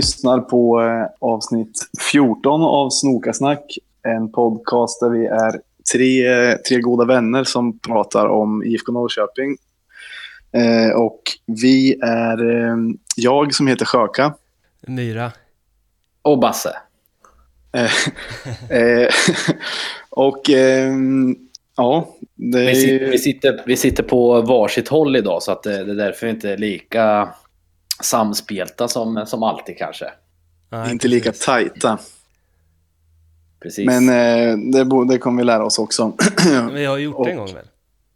lyssnar på eh, avsnitt 14 av Snokasnack. En podcast där vi är tre, tre goda vänner som pratar om IFK Norrköping. Eh, och vi är eh, jag som heter Sjöka. Myra. Och Basse. Eh, eh, och eh, ja, det Vi sitter, vi, sitter, vi sitter på varsitt håll idag så att det, det är därför vi inte är lika samspelta som, som alltid kanske. Nej, inte lika precis. tajta. Precis. Men eh, det, det kommer vi lära oss också. Vi har gjort det en Och- gång väl?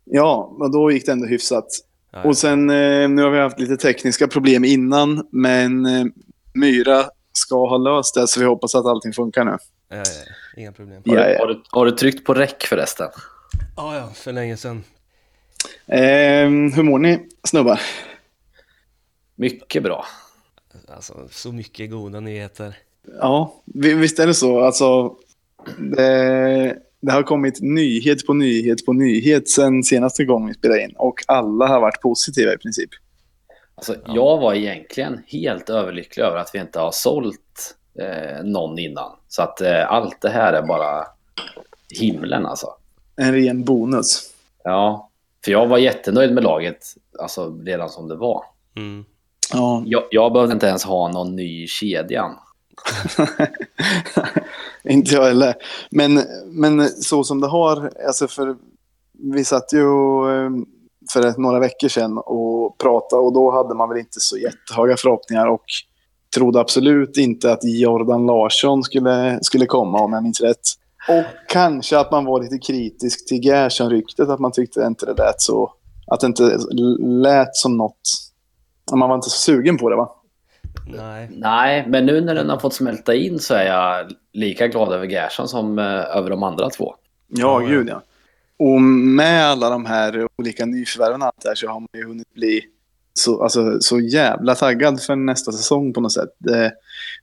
ja, och då gick det ändå hyfsat. Ja. Och sen, eh, nu har vi haft lite tekniska problem innan, men eh, Myra ska ha löst det, så vi hoppas att allting funkar nu. Ja, ja. Inga problem. har, Ja, du, ja. har, du, har du tryckt på räck förresten? Ja, ja, för länge sedan. Eh, hur mår ni, snubbar? Mycket bra. Alltså, så mycket goda nyheter. Ja, vi- visst är det så. Alltså, det, det har kommit nyhet på nyhet på nyhet sen senaste gången vi spelade in. Och alla har varit positiva i princip. Alltså, Jag var egentligen helt överlycklig över att vi inte har sålt eh, någon innan. Så att eh, allt det här är bara himlen alltså. En ren bonus. Ja, för jag var jättenöjd med laget alltså, redan som det var. Mm. Ja, Jag, jag behövde inte ens ha någon ny kedjan. inte jag heller. Men, men så som det har, alltså för vi satt ju eh, för ett- några veckor sedan och pratade och då hade man väl inte så jättehöga förhoppningar och trodde absolut inte att Jordan Larsson skulle, skulle komma om jag minns rätt. Och kanske att man var lite kritisk till Gerson-ryktet, att man tyckte inte det lät så, att det inte lät som något, man var inte så sugen på det va? Nej. Nej, men nu när den har fått smälta in så är jag lika glad över Gerson som eh, över de andra två. Ja, Ja, gud ja. Och med alla de här olika nyförvärven och allt det här så har man ju hunnit bli så, alltså, så jävla taggad för nästa säsong på något sätt. Det,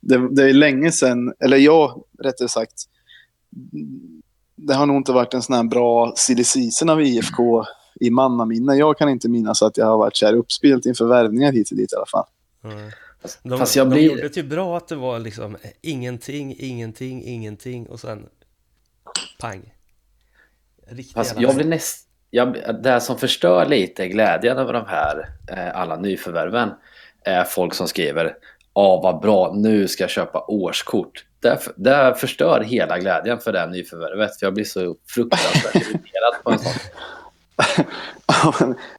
det, det är länge sedan, eller jag rättare sagt, det har nog inte varit en sån här bra silly season av IFK i mannaminne. Jag kan inte minnas att jag har varit så här uppspelt inför värvningar hit och dit i alla fall. Fast, De, fast jag de blir... gjorde typ bra att det var liksom ingenting, ingenting, ingenting och sen pang. Riktigt Fast jag blir näst... Jag, det som förstör lite glädjen över de här eh, alla nyförvärven är folk som skriver Ja, vad bra, nu ska jag köpa årskort. Det, det förstör hela glädjen för det här nyförvärvet. För jag blir så fruktansvärt irriterad på en sån.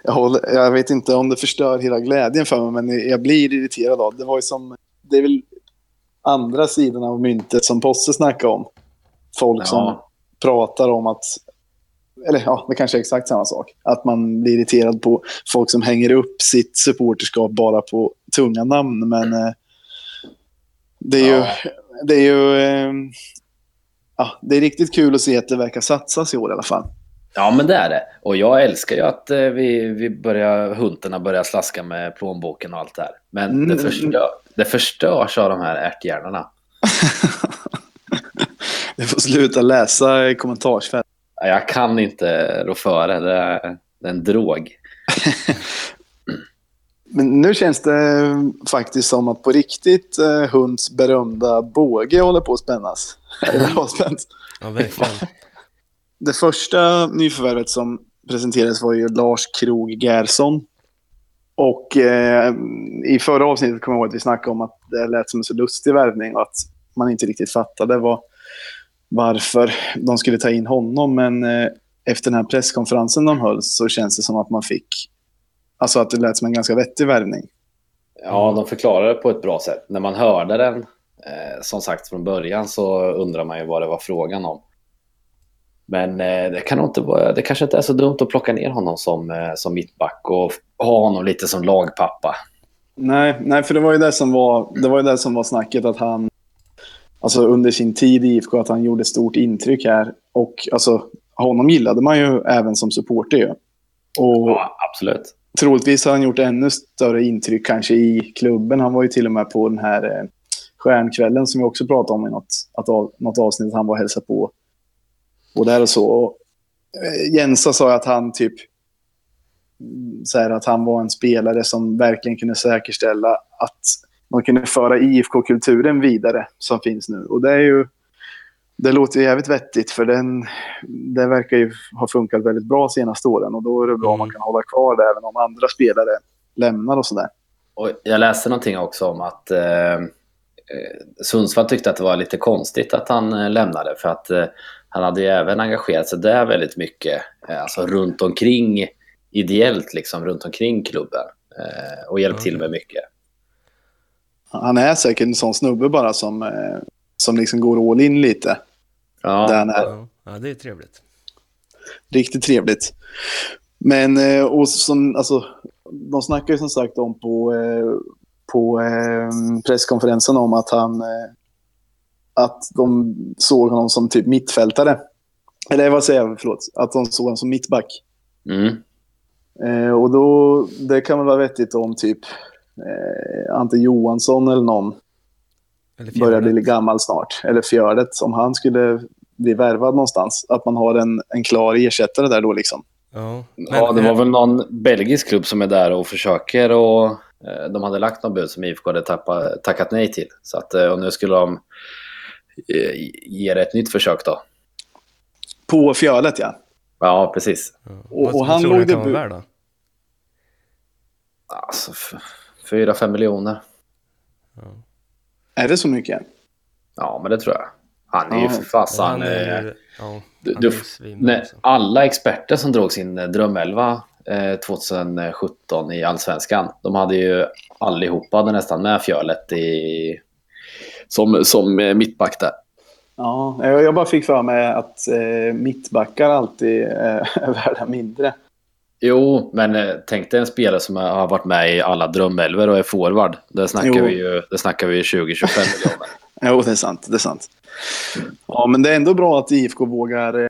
Jag, håller, jag vet inte om det förstör hela glädjen för mig, men jag blir irriterad av det. Var ju som, det är väl andra sidan av myntet som Posse snackade om. Folk som Ja. pratar om att, eller ja, det kanske är exakt samma sak. Att man blir irriterad på folk som hänger upp sitt supporterskap bara på tunga namn. Men eh, det är ju, Ja. det är ju, eh, ja, det är riktigt kul att se att det verkar satsas i år i alla fall. Ja, men det är det. Och jag älskar ju att eh, vi, vi börjar, huntarna börjar slaska med plånboken och allt det här. Men Mm. det, förstör, det förstörs av de här ärthjärnorna. Du får sluta läsa i kommentarsfält. Ja, Jag kan inte rå före. Det det är en drog. Men nu känns det faktiskt som att på riktigt eh, Hunds berömda båge håller på att spännas. Ja, verkligen. Det första nyförvärvet som presenterades var ju Lars Krog Gerson. Och eh, i förra avsnittet kommer jag ihåg att vi snackade om att det lät som en så lustig värvning och att man inte riktigt fattade vad, varför de skulle ta in honom. Men eh, efter den här presskonferensen de höll så känns det som att man fick... Alltså att det lät som en ganska vettig värvning. Ja, de förklarade det på ett bra sätt. När man hörde den, eh, som sagt från början, så undrar man ju vad det var frågan om. Men eh, det, kan inte vara, det kanske inte är så dumt att plocka ner honom som, eh, som mittback och ha honom lite som lagpappa. Nej, nej, för det var ju det som var, det var, ju det som var snacket att han, alltså under sin tid i IFK, att han gjorde stort intryck här. Och alltså, honom gillade man ju även som supporter ju. Och Ja, absolut. troligtvis har han gjort ännu större intryck kanske i klubben. Han var ju till och med på den här eh, stjärnkvällen som vi också pratade om i något, att något avsnitt. Han var och hälsade på. Och där och så. Och, eh, Jensa sa att han typ mm, så här, att han var en spelare som verkligen kunde säkerställa att man kunde föra IFK-kulturen vidare som finns nu. Och det är ju det låter ju jävligt vettigt för den, det verkar ju ha funkat väldigt bra de senaste åren och då är det bra om man kan hålla kvar det även om andra spelare lämnar och sådär. Och jag läste någonting också om att eh, eh, Sundsvall tyckte att det var lite konstigt att han eh, lämnade för att eh, han hade ju även engagerat sig där väldigt mycket, eh, alltså runt omkring ideellt liksom runt omkring klubben eh, och hjälpt till Okej. med mycket. Han är säkert en sån snubbe bara som, eh, som liksom går all in lite. Ja, Där han är. Ja, det är trevligt. Riktigt trevligt. Men och som, alltså, de snackar ju som sagt om på, på presskonferensen om att han att de såg honom som typ mittfältare. Eller vad säger jag, förlåt. Att de såg honom som mittback. mm, Eh, och då, det kan väl vara vettigt om typ eh, Ante Johansson eller någon Eller börjar bli gammal snart. Eller Fjördet, om han skulle bli värvad någonstans. Att man har en, en klar ersättare där då liksom. Ja, men, ja, det var eh, väl någon belgisk klubb som är där och försöker och eh, de hade lagt någon bud som IFK hade tappa, tackat nej till. Så att, eh, och nu skulle de ge det ett nytt försök då. På Fjördet ja. Ja, precis. ja. och- och vad han låg vara värd då? Alltså, f- fyra, fem miljoner. Är det så mycket? Ja, men det tror jag. Han är ju Ja. för fasen... han är eh, ju, ja, du- han är ju alltså. alla experter som drog sin eh, drömelva eh, 2017 i Allsvenskan, de hade ju allihopa hade nästan med Fjölet i, som, som eh, mittback där. Ja, jag bara fick för mig att eh, mittbackar alltid eh, är värda mindre. Jo, men eh, tänk dig en spelare som har varit med i alla drömelvor och är forward. Där snackar Jo. vi ju där snackar vi 20-25 miljoner. Jo, det är sant. Det är sant. Ja, men det är ändå bra att IFK vågar... eh,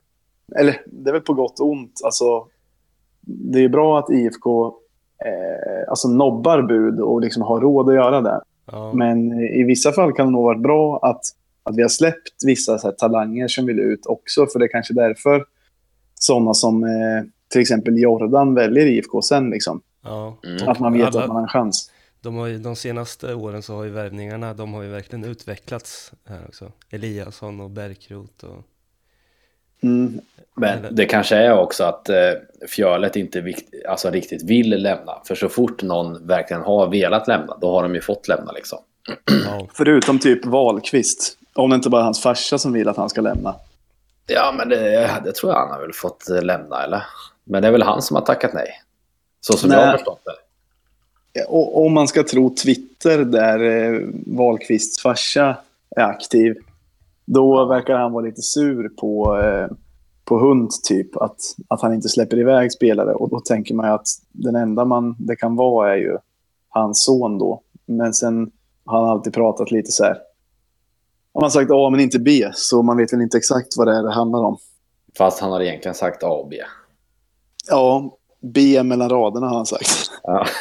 Eller, det är väl på gott och ont. Alltså, det är bra att IFK eh, alltså nobbar bud och liksom har råd att göra det. Ja, Men i vissa fall kan det nog varit bra att, att vi har släppt vissa så här, talanger som vill ut också. För det är kanske därför sådana som eh, till exempel Jordan väljer IFK sen. Liksom. ja. Mm. Att man vet Alla- att man har en chans. De, har ju, de senaste åren så har ju värvningarna, de har ju verkligen utvecklats här också. Eliasson och Bärkroth och... Mm. Men det kanske är också att eh, Fjölet inte vikt, alltså, riktigt vill lämna. För så fort någon verkligen har velat lämna, då har de ju fått lämna liksom. Ja, Förutom typ Wahlqvist. Om det inte bara är hans farsa som vill att han ska lämna. Ja, men det, det tror jag han har väl fått eh, lämna, eller? Men det är väl han som har tackat nej. Så som Nej. jag har förstått det. Och om man ska tro Twitter där eh, Wahlqvists farsa är aktiv. Då verkar han vara lite sur på, eh, på Hund typ. Att, att han inte släpper iväg spelare. Och då tänker man ju att den enda man det kan vara är ju hans son då. Men sen har han alltid pratat lite så här. Har man sagt A men inte B. Så man vet väl inte exakt vad det är det handlar om. Fast han har egentligen sagt A och B. Ja, B mellan raderna har han sagt. Ja.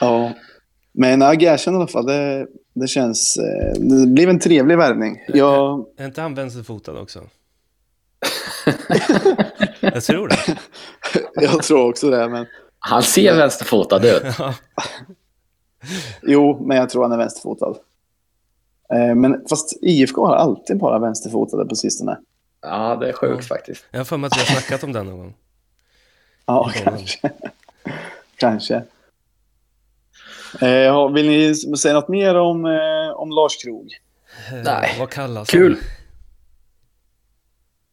Ja. Men ja, Gerson i alla fall, det, det känns... eh, Det blev en trevlig värvning. Jag, är inte han vänsterfotad också? Jag tror det. jag tror också det, men... Han ser vänsterfotad ut. Jo, men jag tror han är vänsterfotad. Eh, Men fast IFK har alltid bara vänsterfotade på sistone. Ja, det är sjukt Ja. faktiskt. jag har för mig att vi har snackat om den någon gång. Ja, Ja. kanske. kanske. Eh, Vill ni säga något mer om, eh, om Lars Krog? Eh, Nej. Vad kallas Kul. han?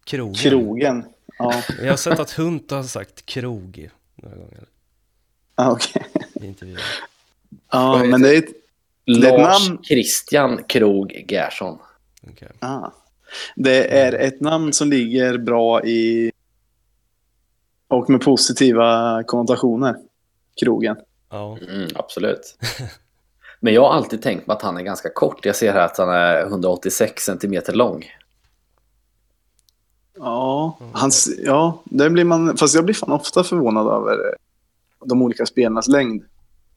Krogen. Krogen. Ja, Jag har sett att Hunt har sagt krog några gånger ah, okej. i intervjuer. Ja, men det är ett... är ett Lars namn. Christian Krog Gerson. Okej. Ah. Det är ett namn som ligger bra i... Och med positiva konnotationer. Krogen. Ja, Mm, absolut. Men jag har alltid tänkt mig att han är ganska kort. Jag ser här att han är 186 centimeter lång. Ja, hans, ja, det blir man... Fast jag blir fan ofta förvånad över eh, de olika spelarnas längd.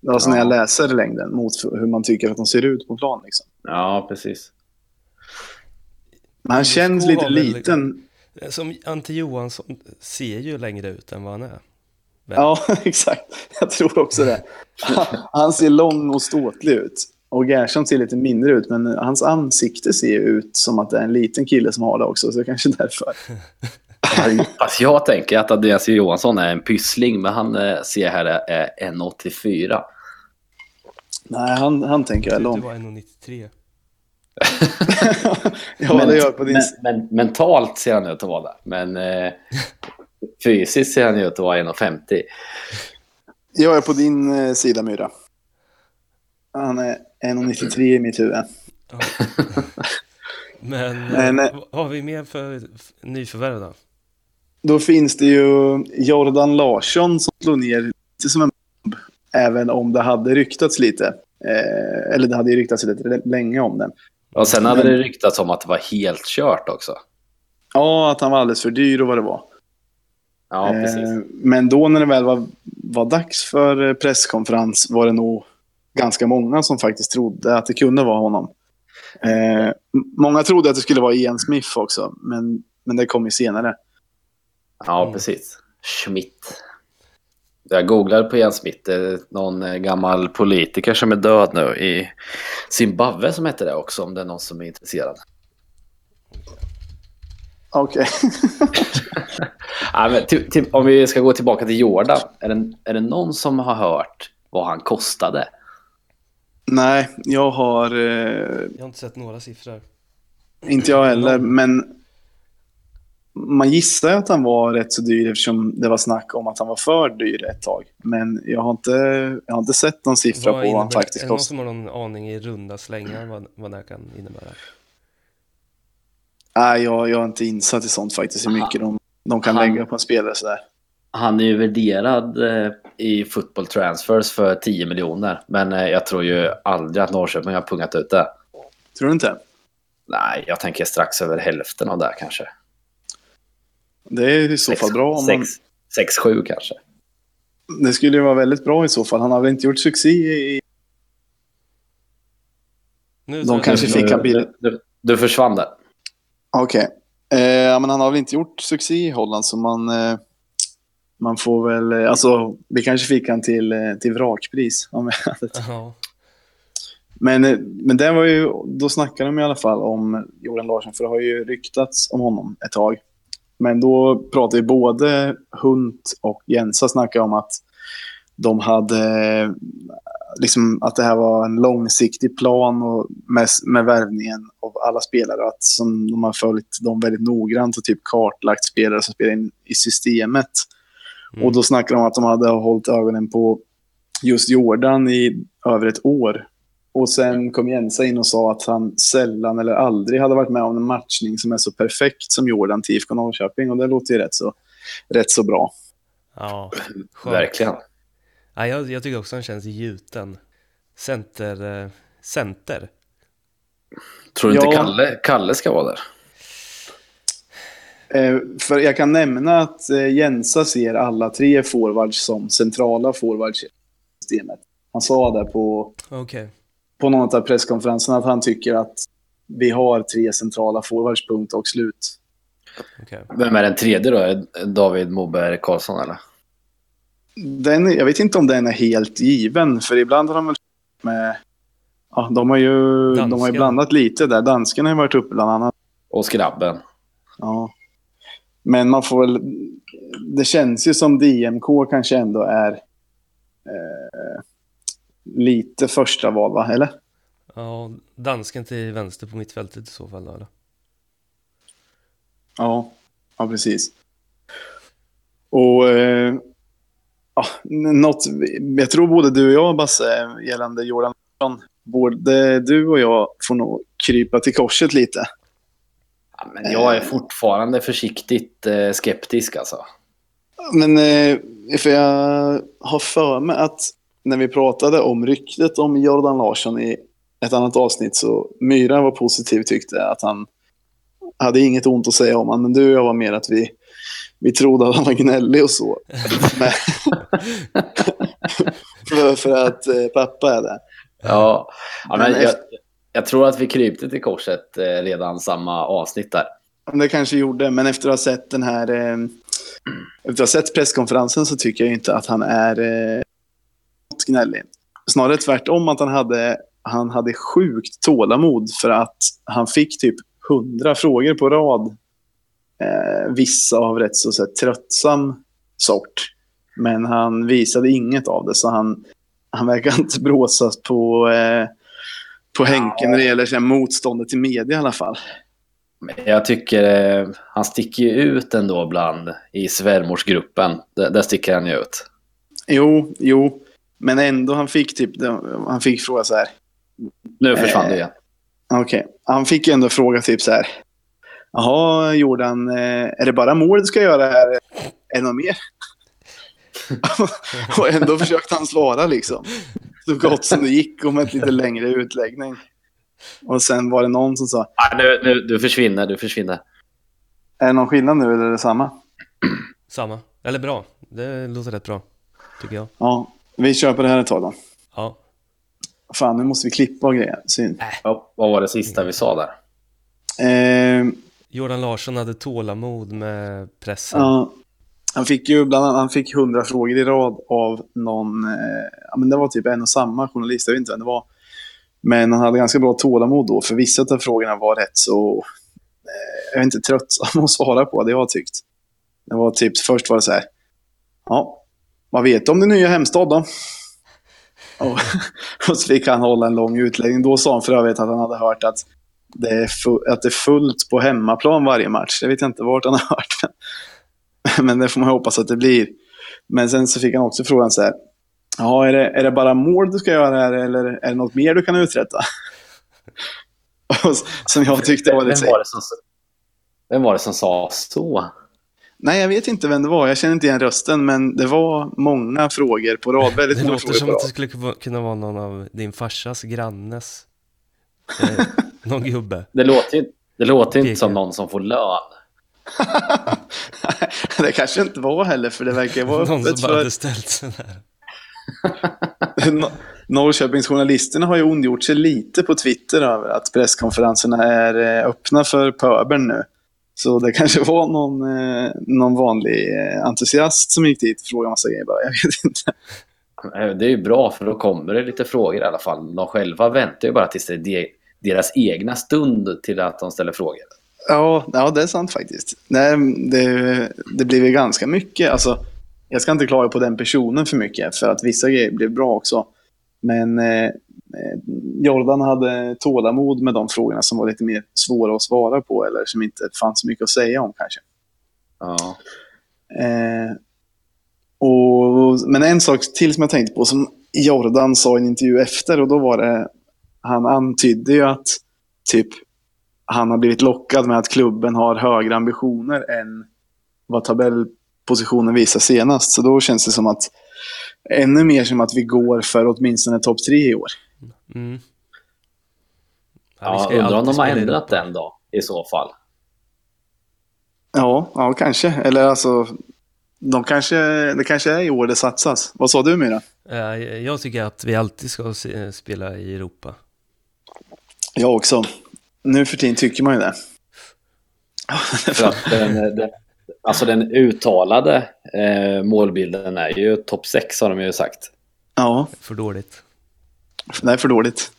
Alltså när jag Ja. läser längden mot hur man tycker att de ser ut på plan. Liksom. Ja, precis. Men han känns lite liten. som Ante Johansson ser ju längre ut än vad han är. Men, Ja, exakt. Jag tror också det. Han, ser lång och ståtlig ut. Och Gerson ser lite mindre ut, men hans ansikte ser ut som att det är en liten kille som har det också, så kanske därför. Fast jag tänker att Andreas Johansson är en pyssling, men han eh, ser här är 1,84. Nej, han, han tänker jag är det lång. var 1,93. Ja, det gör på din... men, men, mentalt ser han ut att vara där. Men eh, fysiskt ser han ut att vara 1,50. Jag är på din eh, sida, Myra. Han är 1,93 i mitt huvud. Ja. Men eh, nej. vad har vi mer för nyförvärv då? Då finns det ju Jordan Larsson som slår ner lite som en bomb. Även om det hade ryktats lite. Eh, eller det hade ju ryktats lite länge om den. Och sen hade Men- det ryktats om att det var helt kört också. Ja, att han var alldeles för dyr och vad det var. Ja, precis. Eh, men då när det väl var, var dags för eh, presskonferens var det nog ganska många som faktiskt trodde att det kunde vara honom. Eh, många trodde att det skulle vara Ian Smith också, men, men det kom ju senare. Ja, Mm. precis. Schmidt. Jag googlade på Jens Smith. Det är någon eh, gammal politiker som är död nu i Zimbabwe som heter det också, om det är någon som är intresserad. Okej. Till, om vi ska gå tillbaka till Jordan. Är det, är det någon som har hört vad han kostade? Nej, jag har... Eh, Jag har inte sett några siffror. inte jag heller, men man gissar att han var rätt så dyr eftersom det var snack om att han var för dyr ett tag. Men jag har inte, jag har inte sett någon siffra på vad han faktiskt är det någon som har någon aning i runda slängar vad, vad det här kan innebära? Nej, jag, jag är inte insatt i sånt faktiskt, hur mycket de, de kan Han- lägga på en spelare sådär. Han är ju värderad eh, i football transfers för 10 miljoner. Men eh, jag tror ju aldrig att Norrköping har pungat ut det. Tror du inte? Nej, jag tänker strax över hälften av det kanske. Det är i så fall bra. Om man, 6-7 kanske. det skulle ju vara väldigt bra i så fall. Han har väl inte gjort succé i... Nu De kanske Du- fick han du, billigt. du, du försvann där. Okej. Eh, ja, men han har väl inte gjort succé i Holland, så man... Eh, man får väl... Eh, alltså, vi kanske fick han till, eh, till vrakpris. Om jag Men, eh, men det var ju, då snackade de i alla fall om Jordan Larsson, för det har ju ryktats om honom ett tag. Men då pratade ju både Hunt och Jensa snackade om att de hade, liksom att det här var en långsiktig plan och med, med värvningen av alla spelare. Att som de har följt dem väldigt noggrant och typ kartlagt spelare som spelar in i systemet. Mm. Och då snackade de om att de hade hållit ögonen på just Jordan i över ett år. Och sen kom Jensa in och sa att han sällan eller aldrig hade varit med om en matchning som är så perfekt som Jordan till IFK Norrköping. Och det låter ju rätt så, rätt så bra. ja skönt. Verkligen. Ja, jag, jag tycker också han känns gjuten. Center, eh, center. Tror du inte Ja. Kalle, Kalle ska vara där? Eh, för jag kan nämna att eh, Jensa ser alla tre forwards som centrala forwards i systemet. Han sa det på, Okej. på någon av presskonferenserna att han tycker att vi har tre centrala forwards, punkt och slut. okej. Vem är den tredje då? David Moberg Karlsson eller? Den, jag vet inte om den är helt given, för ibland har de väl med... Ja, de har ju, de har ju blandat lite där. Dansken har ju varit uppe bland annat. Och Skrabben. Ja. Men man får väl... Det känns ju som DMK kanske ändå är eh, lite första val, va? Eller? Ja, dansken till vänster på mittfältet i så fall eller? Ja, ja precis. Och eh, ja, något, jag tror både du och jag, Basse, gällande Jordan både du och jag får nog krypa till korset lite. Ja, men jag är fortfarande försiktigt eh, skeptisk alltså. Men eh, för jag har för mig att när vi pratade om ryktet om Jordan Larsson i ett annat avsnitt så Myra var positiv tyckte att han hade inget ont att säga om honom. Men du och jag var mer att vi, vi trodde att han var gnällig och så. Men, för, för att eh, pappa är det. Ja, ja men Men jag, jag tror att vi krypte till korset eh, redan samma avsnitt där. Det kanske gjorde, men efter att ha sett den här eh, efter att ha sett presskonferensen så tycker jag inte att han är eh, gnällig. Snarare tvärtom att han hade, han hade sjukt tålamod för att han fick typ hundra frågor på rad. Eh, vissa av rätt så, så här, tröttsam sort. Men han visade inget av det, så han, han verkar inte bråsas på, eh, på Henke när det gäller här, motståndet till media i alla fall. Jag tycker eh, han sticker ju ut ändå bland i svärmorsgruppen. Där, där sticker han ju ut. Jo, jo. Men ändå, han fick typ, han fick fråga så här. Nu försvann det igen. Okej, okay. han fick ju ändå fråga typ så här. Jaha, Jordan, eh, är det bara mål du ska göra här? Är det något mer? och ändå försökte han svara liksom. Så gott som det gick och med ett lite längre utläggning. Och sen var det någon som sa... Ah, nu, nu, du försvinner, du försvinner. Är det någon skillnad nu eller är det samma? Samma. Eller bra. Det låter rätt bra, tycker jag. Ja, vi kör på det här ett tag då. Ja. Fan, nu måste vi klippa och grejer. Synd. Äh. Vad, vad var det sista vi sa där? Eh, Jordan Larsson hade tålamod med pressen. ja, han fick ju bland annat han fick hundra frågor i rad av någon, eh, ja, men det var typ en och samma journalist, jag vet inte vem det var. Men han hade ganska bra tålamod då, för vissa av frågorna var rätt så, eh, jag är inte, tröttsam att svara på, det jag har tyckt. Det var typ, först var det så här, ja, vad vet du om din nya hemstad då? Och, och så fick han hålla en lång utläggning. Då sa han för övrigt att han hade hört att det är, att det är fullt på hemmaplan varje match. Jag vet inte vart han har hört det. Men det får man hoppas att det blir. Men sen så fick han också frågan så här. Ja, är det, är det bara mål du ska göra här eller är det något mer du kan uträtta? Som jag tyckte var lite... Vem var det som, vem var det som sa så? Nej, jag vet inte vem det var. Jag känner inte igen rösten, men det var många frågor på rad. Väldigt Det många låter som att det skulle kunna- kunna vara någon av din farsas grannes. Eh, någon gubbe. Det låter det låter inte som någon som får lön. det kanske inte var heller, för det verkar vara Någon som bara för... hade ställt sig där. No- Norrköpingsjournalisterna har ju ondgjort sig lite på Twitter över att presskonferenserna är eh, öppna för pöbeln nu. Så det kanske var någon, eh, någon vanlig eh, entusiast som gick dit och frågade massa grejer bara. Jag vet inte. Det är ju bra för då kommer det lite frågor i alla fall. De själva väntar ju bara tills det är de- deras egna stund till att de ställer frågor. Ja, ja det är sant faktiskt. Nej, det, det blev ju ganska mycket. Alltså, jag ska inte klaga på den personen för mycket, för att vissa grejer blev bra också. Men eh, Jordan hade tålamod med de frågorna som var lite mer svåra att svara på eller som inte fanns så mycket att säga om kanske. Ja. Eh, och, men en sak till som jag tänkte på som Jordan sa i en intervju efter och då var det, han antydde ju att typ han har blivit lockad med att klubben har högre ambitioner än vad tabellpositionen visar senast. Så då känns det som att ännu mer som att vi går för åtminstone topp tre i år. Mm. Ja, ju undrar om de har ändrat den då, i så fall. Ja, ja kanske. Eller alltså, de kanske, det kanske är i år det satsas. Vad sa du Myra? Eh, Jag tycker att vi alltid ska spela i Europa. Jag också. Nu för tiden tycker man ju det. För att den, den, alltså den uttalade eh, målbilden är ju topp 6 har de ju sagt. Ja, För dåligt. det är för dåligt.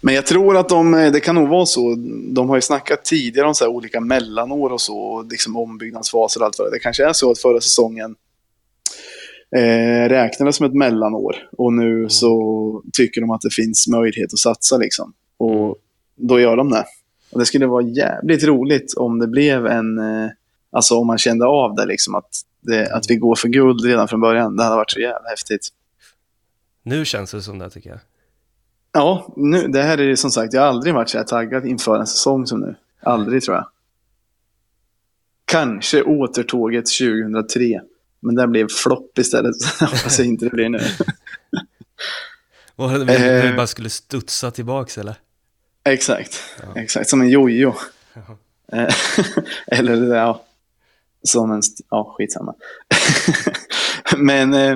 Men jag tror att de, det kan nog vara så. De har ju snackat tidigare om så här olika mellanår och så. Och liksom ombyggnadsfaser och allt vad det. Det kanske är så att förra säsongen eh, räknades som ett mellanår. Och nu så tycker de att det finns möjlighet att satsa liksom. Och då gör de det. Och det skulle vara jävligt roligt om det blev en... Eh, alltså om man kände av det liksom. Att, det, att vi går för guld redan från början. Det hade varit så jävla häftigt. Nu känns det som det tycker jag. Ja, nu, det här är ju som sagt, jag har aldrig varit så här taggad inför en säsong som nu. Aldrig tror jag. Kanske återtåget 2003. Men det blev flopp istället. Jag hoppas jag inte det blir nu. Var det Eh. vi bara skulle studsa tillbaks eller? Exakt. Exakt, som en jojo. Eh, Eller ja, som en... Ja, skitsamma. Men eh,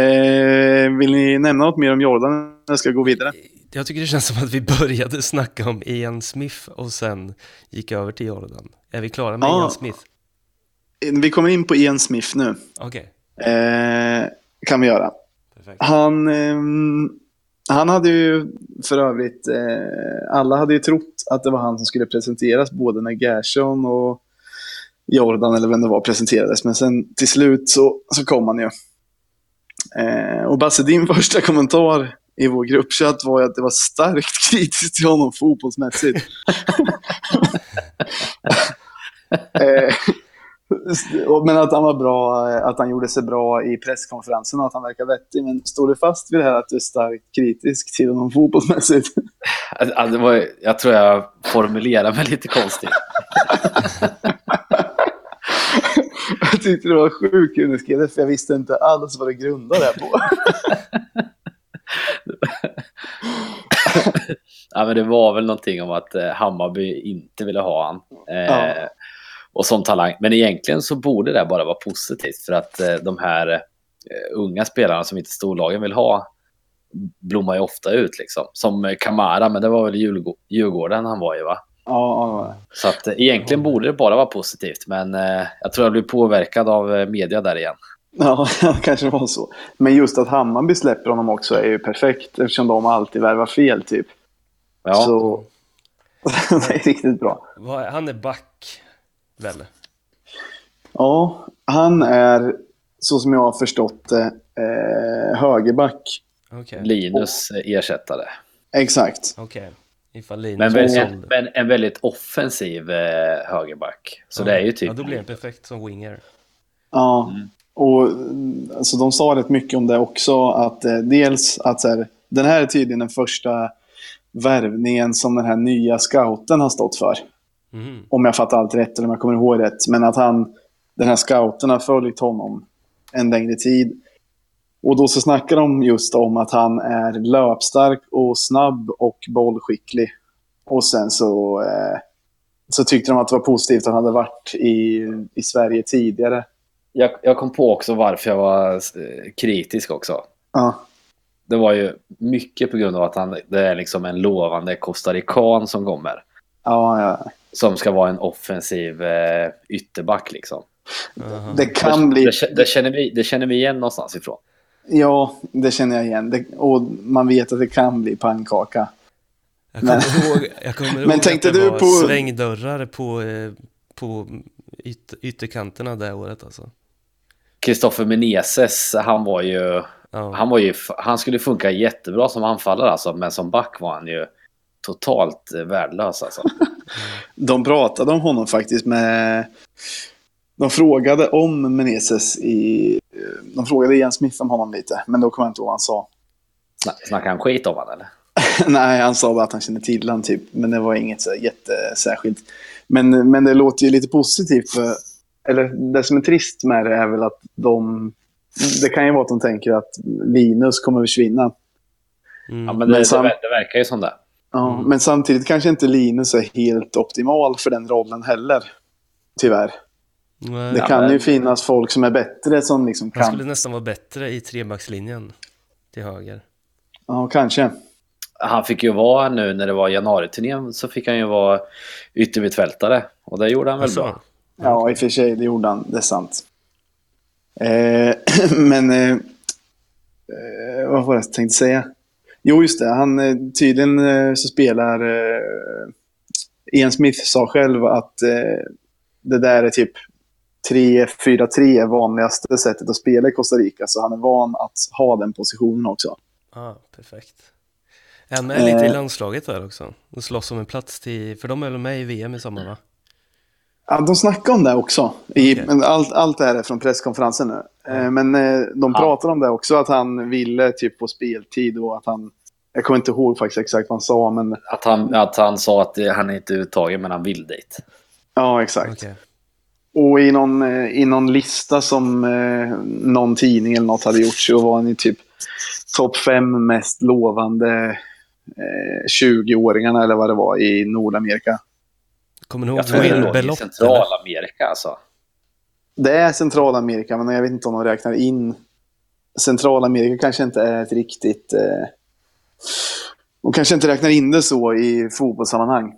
eh, vill ni nämna något mer om Jordan? Jag ska gå vidare. Jag tycker det känns som att vi började snacka om Ian Smith och sen gick över till Jordan. Är vi klara med Ja. Ian Smith? vi kommer in på Ian Smith nu. Okej, Eh, kan vi göra. perfekt. Han, ehm, han hade ju för övrigt, eh, alla hade ju trott att det var han som skulle presenteras både när Gershon och Jordan eller vem det var presenterades. Men sen till slut så, så kom han ju. Eh, och Basse, din första kommentar i vår gruppchatt var ju att det var starkt kritiskt till honom fotbollsmässigt. eh, men att han var bra, eh, att han gjorde sig bra i presskonferensen och att han verkar vettig. Men står du fast vid det här att du är starkt kritisk till honom fotbollsmässigt? Ja, det var, jag tror jag formulerar mig lite konstigt. Jag tyckte det var sjukt kul du skrev det, för jag visste inte alls vad det grundade på. Ja, men det var väl någonting om att eh, Hammarby inte ville ha han. Eh, Ja. Och som talang. Men egentligen så borde det bara vara positivt för att eh, de här eh, unga spelarna som inte storlagen vill ha blommar ju ofta ut liksom. Som eh, Kamara, men det var väl Djurgå- Djurgården han var i va? Ja, ja, ja. Så att egentligen borde det bara vara positivt. Men eh, jag tror jag blir påverkad av media där igen. Ja, kanske var så. Men just att Hammarby släpper honom också är ju perfekt eftersom de alltid värvar fel typ. Ja, Så det är riktigt bra. Han är back, väl? Ja, han är, så som jag har förstått det, eh, högerback. Okej, Linus ersättare. Exakt. Linus Men, en, men en väldigt offensiv eh, högerback. Så det är ju typ... Ja, då blir han perfekt som winger. Ja, Mm. och mm, alltså, de sa rätt mycket om det också. Att eh, dels att så här, den här är tydligen den första värvningen som den här nya scouten har stått för. Mhm. Om jag fattar allt rätt eller om jag kommer ihåg rätt. Men att han, den här scouten har följt honom en längre tid. Och då så snackar de just om att han är löpstark och snabb och bollskicklig. Och sen så, eh, så tyckte de att det var positivt att han hade varit i, i Sverige tidigare. Jag, jag kom på också varför jag var eh, kritisk också. Ja, Det var ju mycket på grund av att han, det är liksom en lovande costarican som kommer. ja, ja. Som ska vara en offensiv eh, ytterback liksom. Aha. Det kan bli... Det, det, känner vi, det känner vi igen någonstans ifrån. Ja, det känner jag igen. Det, och man vet att det kan bli pannkaka. Jag kommer Men- ihåg, jag kommer ihåg Men att tänkte det du var på- svängdörrar på, eh, på yt, ytterkanterna det året alltså. Kristoffer Meneses, han var ju... Ja. Han, var ju, han skulle funka jättebra som anfallare alltså, men som back var han ju totalt eh, värdelös alltså. De pratade om honom faktiskt med... De frågade om Meneses i... De frågade Ian Smith om honom lite, men då kommer jag inte ihåg vad han sa. Sna- Snackar han skit om han eller? Nej, han sa bara att han kände till honom typ, men det var inget så jättesärskilt. Men, men det låter ju lite positivt för... Eller det som är trist med det är väl att de... Det kan ju vara att de tänker att Linus kommer att försvinna. Mm. Ja, men Men det, ver- det verkar ju som det. Ja, Mm. Men samtidigt kanske inte Linus är helt optimal för den rollen heller. Tyvärr. Nej, Det Ja, kan men- ju finnas folk som är bättre som liksom Han kan... skulle nästan vara bättre i trebackslinjen till höger. Ja, kanske. Han fick ju vara nu när det var januariturnén så fick han ju vara yttermittfältare. Och det gjorde han väl Alltså, bra. Ja, i och för sig, det gjorde han. Det är sant. Eh, men... Eh, eh, vad var det jag tänkte säga? Jo, just det. Han, eh, tydligen eh, så spelar... Eh, Ian Smith sa själv att det där är typ 3-4-3 vanligaste sättet att spela i Costa Rica. Så han är van att ha den positionen också. Ja, perfekt. Är han med lite i landslaget där också? Och slåss om en plats till, för de är väl med i VM i sommar va? Ja, de snackar om det också. I, men allt, allt det här är från presskonferensen nu. Eh, men eh, de Ja. pratar om det också, att han ville typ få speltid och att han... Jag kommer inte ihåg faktiskt exakt vad han sa, men Att han, att han sa att han är inte uttagen men han vill dit. ja, exakt. Okej. Och i någon, eh, i någon lista som eh, någon tidning eller något hade gjort så var han i typ topp fem mest lovande eh, 20-åringarna eller vad det var i Nordamerika. Kommer Jag ihåg tror det låg i? Centralamerika alltså. Det är Centralamerika, men jag vet inte om de räknar in... Centralamerika kanske inte är ett riktigt... Eh... De kanske inte räknar in det så i fotbollssammanhang.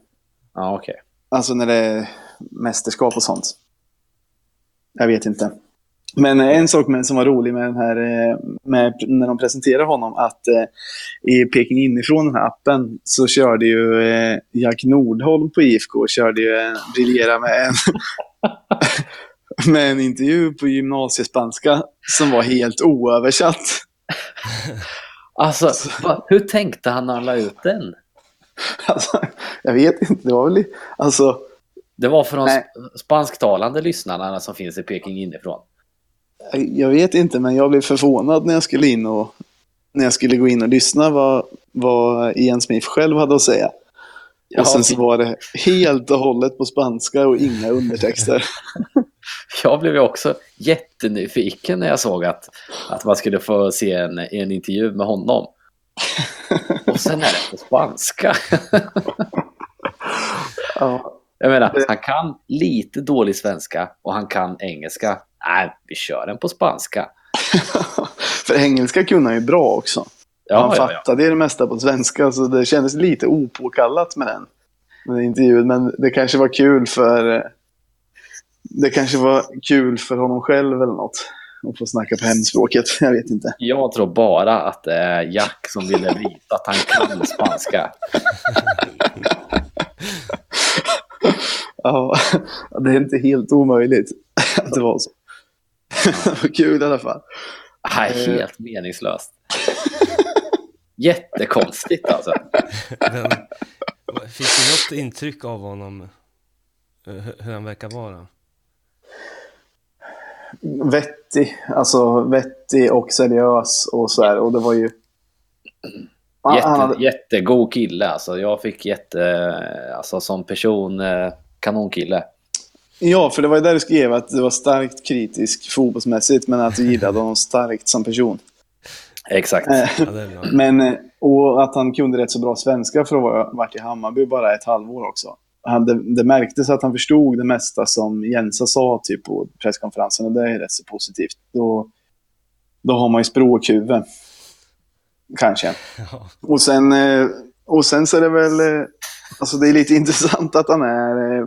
Ja, okej. Alltså när det är mästerskap och sånt. jag vet inte. Men en sak med, som var rolig med den här, eh, med, när de presenterade honom, att eh, i Peking inifrån den här appen så körde ju eh, Jack Nordholm på IFK, körde ju en, briljera med en, med en intervju på gymnasiespanska som var helt oöversatt. Alltså, va, hur tänkte han när han la ut den? Alltså, jag vet inte, det var väl... Alltså, Det var för de sp- spansktalande lyssnarna som finns i Peking inifrån. Jag vet inte, men jag blev förvånad när jag skulle in och när jag skulle gå in och lyssna vad, vad Ian Smith själv hade att säga. Ja, och sen så var det helt och hållet på spanska och inga undertexter. Jag blev ju också jättenyfiken när jag såg att, att man skulle få se en, en intervju med honom. Och sen är det på spanska. ja. Jag menar, han kan lite dålig svenska och han kan engelska. Nej, vi kör den på spanska. För engelska kunde han ju bra också. Ja, han ja, ja. fattade det mesta på svenska, så det kändes lite opåkallat med den, med den intervjun. Men det kanske var kul för det kanske var kul för honom själv eller något. Att få snacka på hemspråket. Jag vet inte. Jag tror bara att det är Jack som ville visa att han kan spanska. Ja, det är inte helt omöjligt att det var så. Kul i alla fall. Nej, helt meningslöst. Jättekonstigt alltså. Men, fick du något intryck av honom? eh, Hur han verkar vara? Vettig, alltså vettig och seriös och så här. Och det var ju... Han- Jätte, han hade- Jättegod kille alltså. Jag fick jätte, alltså som person, eh, kanonkille. Ja, för det var ju där du skrev att du var starkt kritisk fotbollsmässigt, men att du gillade honom starkt som person. Exakt. Eh, Ja. Men, eh, och att han kunde rätt så bra svenska för att ha varit i Hammarby bara ett halvår också. Han, det, det märktes att han förstod det mesta som Jensa sa typ på presskonferensen och det är rätt så positivt. Då, då har man ju språkhuvud. Kanske. Ja, Och sen, eh, och sen så är det väl... Alltså det är lite intressant att han är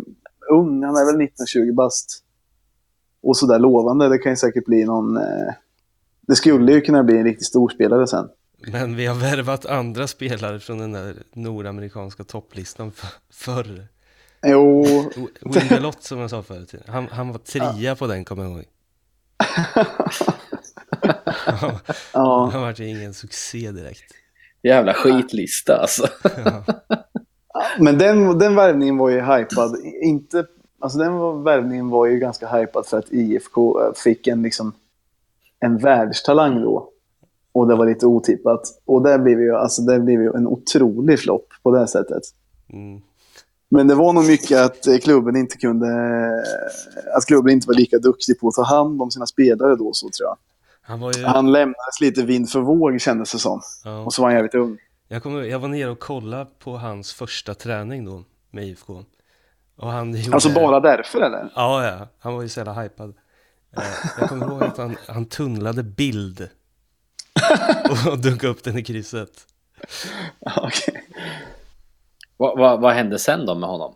ung. Han är väl 19-20 bast. Och sådär lovande. Det kan ju säkert bli någon... eh, Det skulle ju kunna bli en riktigt stor spelare sen. men vi har värvat andra spelare från den där nordamerikanska topplistan för, förr. Jo, Windelott som jag sa förut. Han, han var trea på den, kommer jag ihåg. Ja, ja. han var ingen succé direkt. Jävla skitlista alltså. Ja, Men den, den värvningen var ju hypad. Inte, alltså den var, värvningen var ju ganska hypad för att IFK eh, fick en, liksom, en världstalang då. Och det var lite otippat. Och det blev ju, alltså, det blev ju en otrolig flopp på det sättet. mm. Men det var nog mycket att eh, klubben inte kunde... eh, Att klubben inte var lika duktig på att ta hand om sina spelare då, så tror jag. Han var ju... Han lämnades lite vind för våg, kändes det som. Ja. Och så var han jävligt ung. Jag, kommer, jag var nere och kollade på hans första träning då med IFK. Och han gjorde... Alltså bara därför, eller? Ja, ja. Han var ju så jävla hypad. Eh, Jag kommer ihåg att han, han tunnlade bild. Och dunkade upp den i krysset. Okej. vad, vad, vad hände sen då med honom?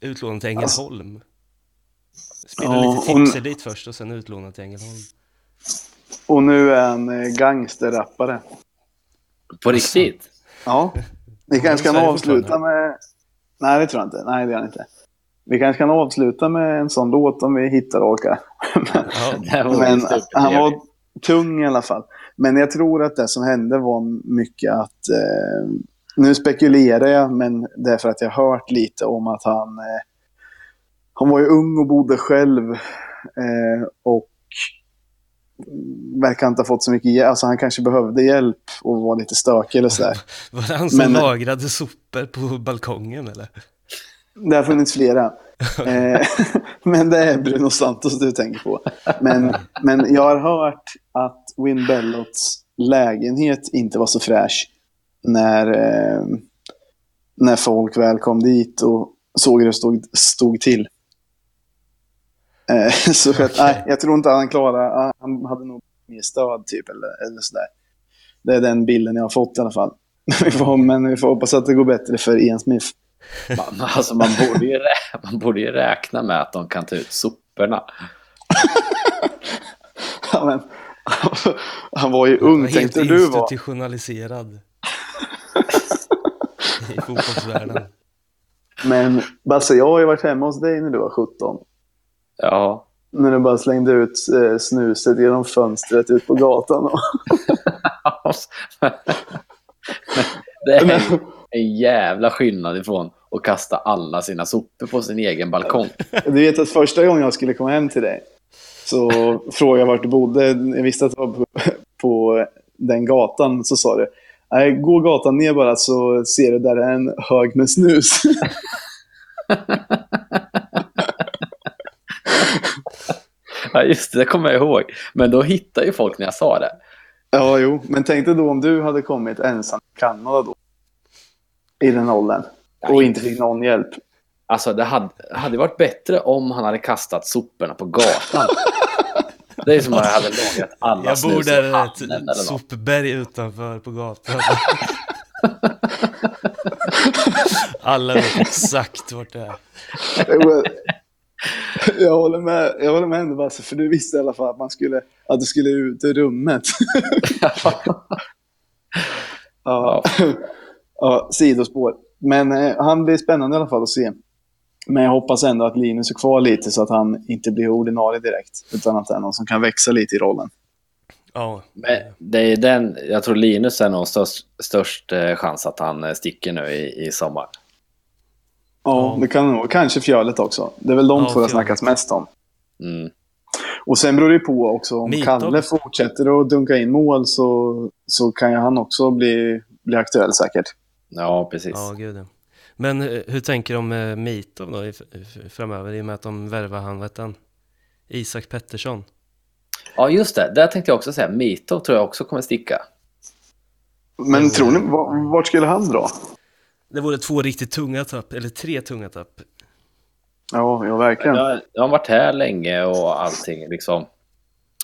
Utlånad till Ängelholm. Spelade Ja, lite hon- tipser dit först och sen utlånad till Ängelholm. Och nu är han eh, gangsterrappare. På riktigt? Ja. Vi kanske kan avsluta med... Nej, det tror jag inte. Nej, det gör han inte. Vi kanske kan avsluta med en sån låt om vi hittar och orkar. Ja, Men han var tung i alla fall. Men jag tror att det som hände var mycket att... Eh, nu spekulerar jag, men det är för att jag har hört lite om att han... Eh, han var ju ung och bodde själv. Eh, och verkar inte ha fått så mycket hjälp. Alltså han kanske behövde hjälp och var lite stökig eller sådär. Var det han som Men- lagrade sopor på balkongen eller? Det har funnits flera. Eh, men det är Bruno Santos du tänker på. Men, men jag har hört att Win Bellots lägenhet inte var så fräsch när, eh, när folk väl kom dit och såg hur det stod, stod till. Eh, så att, Okej. nej, jag tror inte att han klarade, han hade nog mer stöd typ eller, eller sådär. Det är den bilden jag har fått i alla fall. Vi får, men vi får hoppas att det går bättre för Ian Smith. Man, alltså man, borde ju, man borde ju räkna med att de kan ta ut soporna. ja, men, han var ju ung, Helt tänkte du var. institutionaliserad. I fotbollsvärlden. Men Basse, jag har ju varit hemma hos dig när du var 17. Ja, När du bara slängde ut eh, snuset genom fönstret ut på gatan. Och... det är en jävla skillnad ifrån att kasta alla sina sopor på sin egen balkong. Du vet att första gången jag skulle komma hem till dig så frågade jag vart du bodde. Jag visste att det var på, på den gatan. Så sa du, Nej, gå gatan ner bara så ser du där är en hög med snus. Ja, just det, det kommer jag ihåg. Men då hittade ju folk när jag sa det. ja, jo. Men tänk dig då om du hade kommit ensam till Kanada då. I den åldern. Och inte fick någon hjälp. Alltså det hade, hade varit bättre om han hade kastat soporna på gatan. Det är som om jag hade lagat alla Jag bor snus där i i ett eller sopberg utanför på gatan. Alla vet exakt vart det är. Jag håller med, jag håller med ändå Basse, för du visste i alla fall att, man skulle, att du skulle ut ur rummet. ja. ja, sidospår. Men eh, han blir spännande i alla fall att se. Men jag hoppas ändå att Linus är kvar lite så att han inte blir ordinarie direkt. Utan att det är någon som kan växa lite i rollen. Ja, Men det är den, jag tror Linus är nog störst, störst eh, chans att han eh, sticker nu i, i sommar. Ja, det kan nog. Kanske Fjölet också. Det är väl de Ja, två det Fjölet. snackas mest om. Mm. Och sen beror det på också om Mitov. Kalle fortsätter att dunka in mål så, så kan ju han också bli, bli aktuell säkert. Ja, precis. ja gud. Men eh, hur tänker de med Mitov då framöver i och med att de värvar han, vet han? Isak Pettersson. Ja, just det. Där tänkte jag också säga. Mitov tror jag också kommer sticka. Men tror ni, va- vart skulle han dra? Det vore två riktigt tunga tapp, eller tre tunga tapp. Ja, ja verkligen. Jag, jag har varit här länge och allting liksom.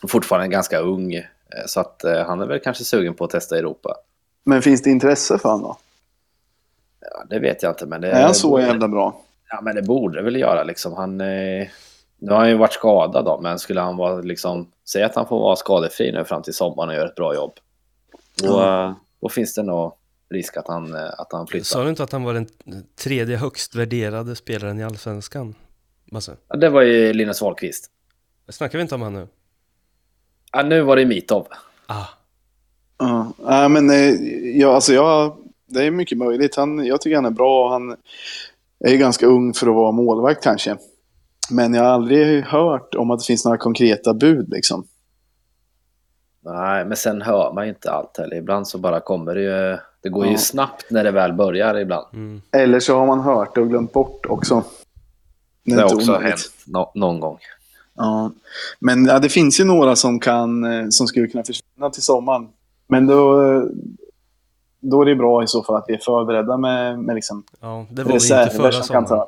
Fortfarande ganska ung. eh, Så att eh, han är väl kanske sugen på att testa Europa. Men finns det intresse för honom då? Ja, det vet jag inte, men det... Är han så borde- jävla bra? Ja, men det borde det väl göra liksom. Han... Eh, nu har han ju varit skadad då, men skulle han vara liksom... Säg att han får vara skadefri nu fram till sommaren och göra ett bra jobb. Då, eh, då finns det nog risk att han, eh, att han flyttar. Sa du inte att han var den tredje högst värderade spelaren i Allsvenskan? Ja, det var ju Linus Wahlqvist. Snackar vi inte om han nu? Ja, nu var det Mitov. Ah, Ja, men eh, ja, alltså jag, det är mycket möjligt. Han, jag tycker han är bra. Han är ju ganska ung för att vara målvakt kanske. Men jag har aldrig hört om att det finns några konkreta bud liksom. Nej, men sen hör man ju inte allt heller. Ibland så bara kommer det ju... Det går ju Ja. snabbt när det väl börjar ibland. mm. Eller så har man hört det och glömt bort också. Det har också omöjligt. hänt nå- någon gång. Ja. Men ja, det finns ju några som, kan, eh, som skulle kunna försvinna till sommaren. Men då, eh, då är det bra i så fall att vi är förberedda med, med liksom Ja, det var vi inte reserver förra som kan ta över.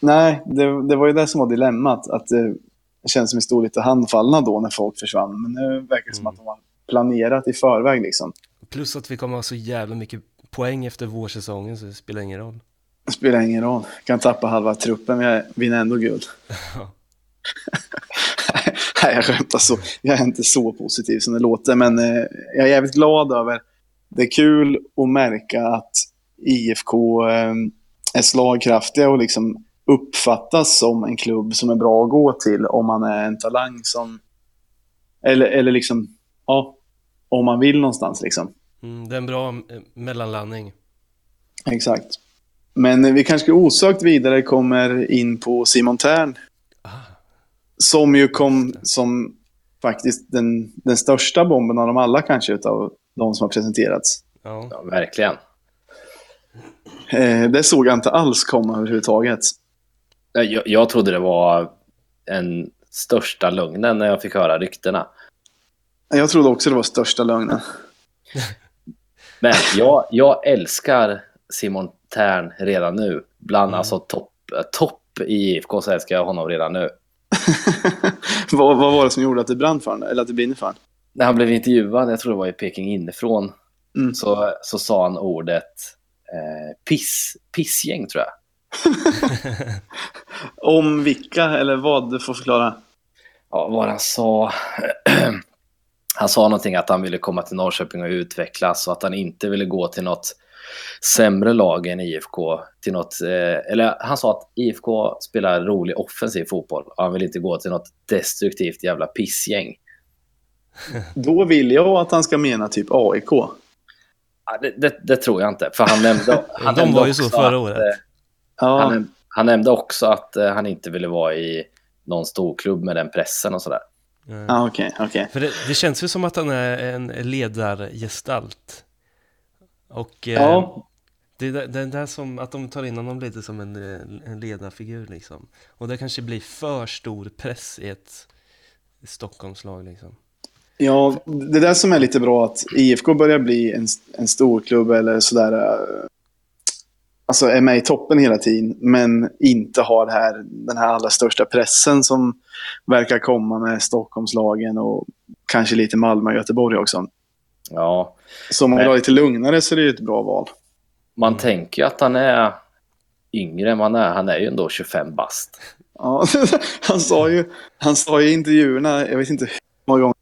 Nej, det, det var ju det som var dilemmat. Att det, det känns som vi stod lite handfallna då när folk försvann. Men nu verkar det som Mm. att de har planerat i förväg. Liksom. Plus att vi kommer ha så jävla mycket poäng efter vårsäsongen så det spelar ingen roll. Det spelar ingen roll. Kan tappa halva truppen, men jag vinner ändå guld. Nej, jag skämtar så. Jag är inte så positiv som det låter, men eh, jag är jävligt glad över... Det är kul att märka att IFK eh, är slagkraftiga och liksom uppfattas som en klubb som är bra att gå till om man är en talang som... Eller, eller liksom, ja, om man vill någonstans liksom. Mm, det är en bra eh, mellanlandning. Exakt. Men vi kanske osökt vidare kommer in på Simon Tern Ah, Som ju kom som faktiskt den, den största bomben av dem alla kanske, utav de som har presenterats. ja. Ja, verkligen. Eh, det såg jag inte alls komma överhuvudtaget. Jag, jag trodde det var en största lögnen när jag fick höra ryktena. Jag trodde också det var största lögnen. Men jag, jag älskar Simon Tern redan nu. Bland Mm. alltså topp top i IFK så älskar jag honom redan nu. vad, vad var det som gjorde att det brann för honom? Eller att det brinner för honom? När han blev intervjuad, jag tror det var i Peking inifrån, Mm. så, så sa han ordet eh, piss, pissgäng tror jag. Om vilka, eller vad? Du får förklara. ja, vad han sa. han sa någonting att han ville komma till Norrköping och utvecklas och att han inte ville gå till något sämre lag än IFK. Till något, eh, eller han sa att IFK spelar rolig offensiv fotboll och han vill inte gå till något destruktivt jävla pissgäng. Då vill jag att han ska mena typ AIK. Ja, det, det, det, tror jag inte, för han nämnde... Han De nämnde var ju så också förra att, året. eh, Ja, Han, han nämnde också att eh, han inte ville vara i någon storklubb med den pressen och sådär. Eh, ja okej, okej. För det, det känns ju som att han är en ledargestalt. Och eh, Ja. det, är det är där som att de tar in honom lite som en, eh, en ledarfigur liksom. Och det kanske blir för stor press i ett Stockholmslag liksom. Ja, det där som är lite bra att IFK börjar bli en, en stor klubb eller sådär. Alltså är med i toppen hela tiden, men inte har det här, den här allra största pressen som verkar komma med Stockholmslagen och kanske lite Malmö och Göteborg också. Ja, Så om man vill ha lite lugnare så är det ju ett bra val. man tänker ju att han är yngre än man är. Han är ju ändå 25 bast. Ja, han, sa ju, han sa i intervjuerna, jag vet inte hur många gånger,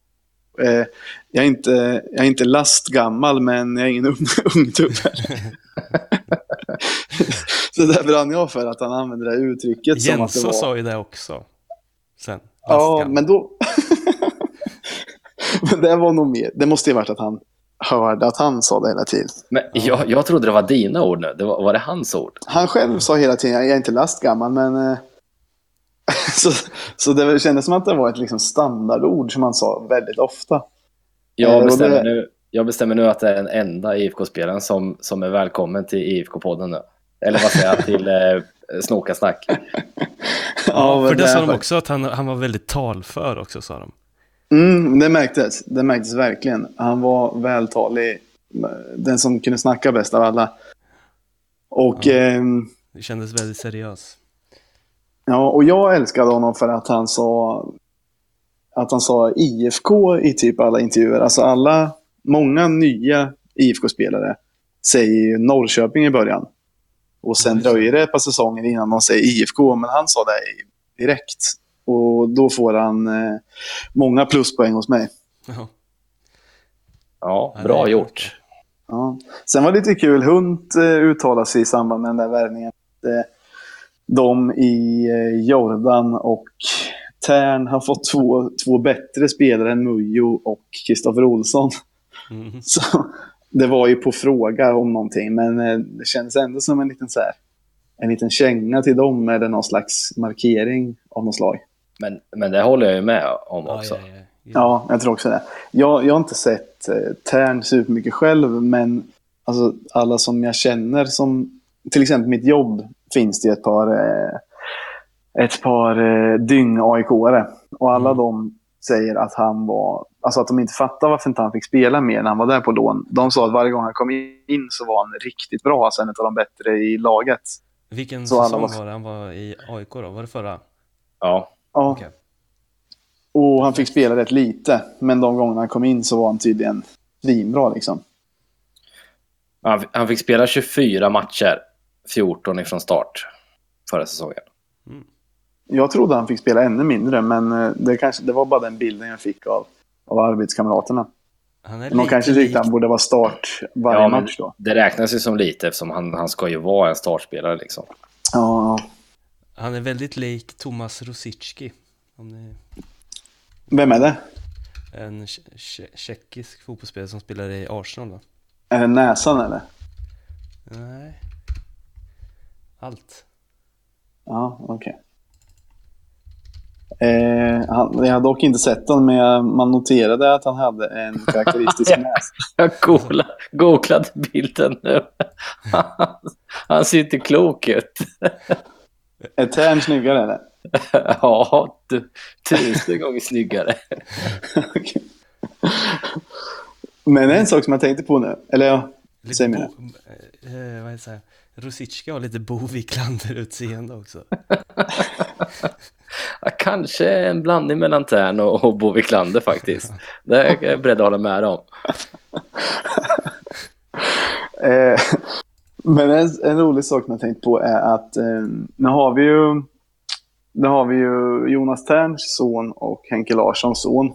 eh, jag, är inte, jag är inte lastgammal men jag är ingen ung, ungtupp Så där brann jag för att han använde det uttrycket som att det var... sa ju det också. Sen. Ja, men då... men det var nog mer, det måste ju varit att han hörde att han sa det hela tiden. Men jag, jag trodde det var dina ord nu. Det var, var det hans ord? Han själv sa hela tiden, jag är inte lastgammal, men... eh, så, så det kändes som att det var ett liksom standardord som han sa väldigt ofta. Eh, Jag och bestämmer, det- nu, jag bestämmer nu att det är den enda IFK-spelaren som, som är välkommen till IFK-podden nu. Eller vad säger jag, till eh, Snokasnack. Ja, men för det sa de också att han, han var väldigt talför också sa de. Mm, det märktes. Det märktes verkligen. Han var vältalig. Den som kunde snacka bäst av alla. Och, Ja. ehm, Det kändes väldigt seriös. ja, och jag älskade honom för att han sa att han sa IFK i typ alla intervjuer. Alltså alla, många nya IFK-spelare säger ju Norrköping i början. Och sen det. dröjer det ett par säsonger innan de säger IFK, men han sa det direkt. Och då får han eh, många pluspoäng hos mig. Ja. Ja, Ja, bra gjort. Ja. Sen var det lite kul, Hunt eh, uttalade sig i samband med den där värvningen. att, Eh, de i eh, Jordan och Tern har fått två, två bättre spelare än Mujo och Kristoffer Olsson. Mm. Så det var ju på fråga om någonting, men eh, det kändes ändå som en liten, så här, en liten känga till dem eller någon slags markering av något slag. Men, men det håller jag ju med om Ja, också. ja, ja. Ja, jag tror också det. Jag, jag har inte sett eh, Tern supermycket själv, men alltså, alla som jag känner som... Till exempel mitt jobb finns det ett par, eh, ett par eh, dyng-AIK-are. Och alla Mm. de säger att han var... Alltså att de inte fattar varför inte han fick spela mer när han var där på lån. De sa att varje gång han kom in så var han riktigt bra, alltså en av de bättre i laget. Vilken Så säsong var- var det han var i AIK då? Var det förra? Ja, Ja, Okej. och han fick spela rätt lite, men de gångerna han kom in så var han tydligen svinbra liksom. han, han fick spela 24 matcher, 14 ifrån start förra säsongen. Jag trodde han fick spela ännu mindre, men eh, det, kanske, det var bara den bilden jag fick av, av arbetskamraterna. Han är De kanske tyckte han borde vara start varje Ja, match då. Det räknas ju som lite eftersom han, han ska ju vara en startspelare liksom. Ja. Han är väldigt lik Tomas Rosicki. Ni... Vem är det? En tje- tje- tjeckisk fotbollsspelare som spelar i Arsenal va? Är det näsan eller? Nej. Allt. Ja, okej. Eh, han- jag har dock inte sett honom, men jag, man noterade att han hade en karaktäristisk näsa. Jag googla, googlade bilden nu. Han, han ser inte klok ut. Är Tern snyggare eller? Ja, du, tusen gånger snyggare. Okej. Men en sak som jag tänkte på nu, eller ja, Lite Säg mer. bo... eh, vad heter det? Rosicki har lite Bo Wiklander-utseende också. Ja, kanske en blandning mellan Tern och, och Bo Wiklander faktiskt. Det är jag beredd att hålla med om. Eh, men en, en rolig sak jag tänkt på är att eh, nu har vi ju Där har vi ju Jonas Terns son och Henke Larssons son.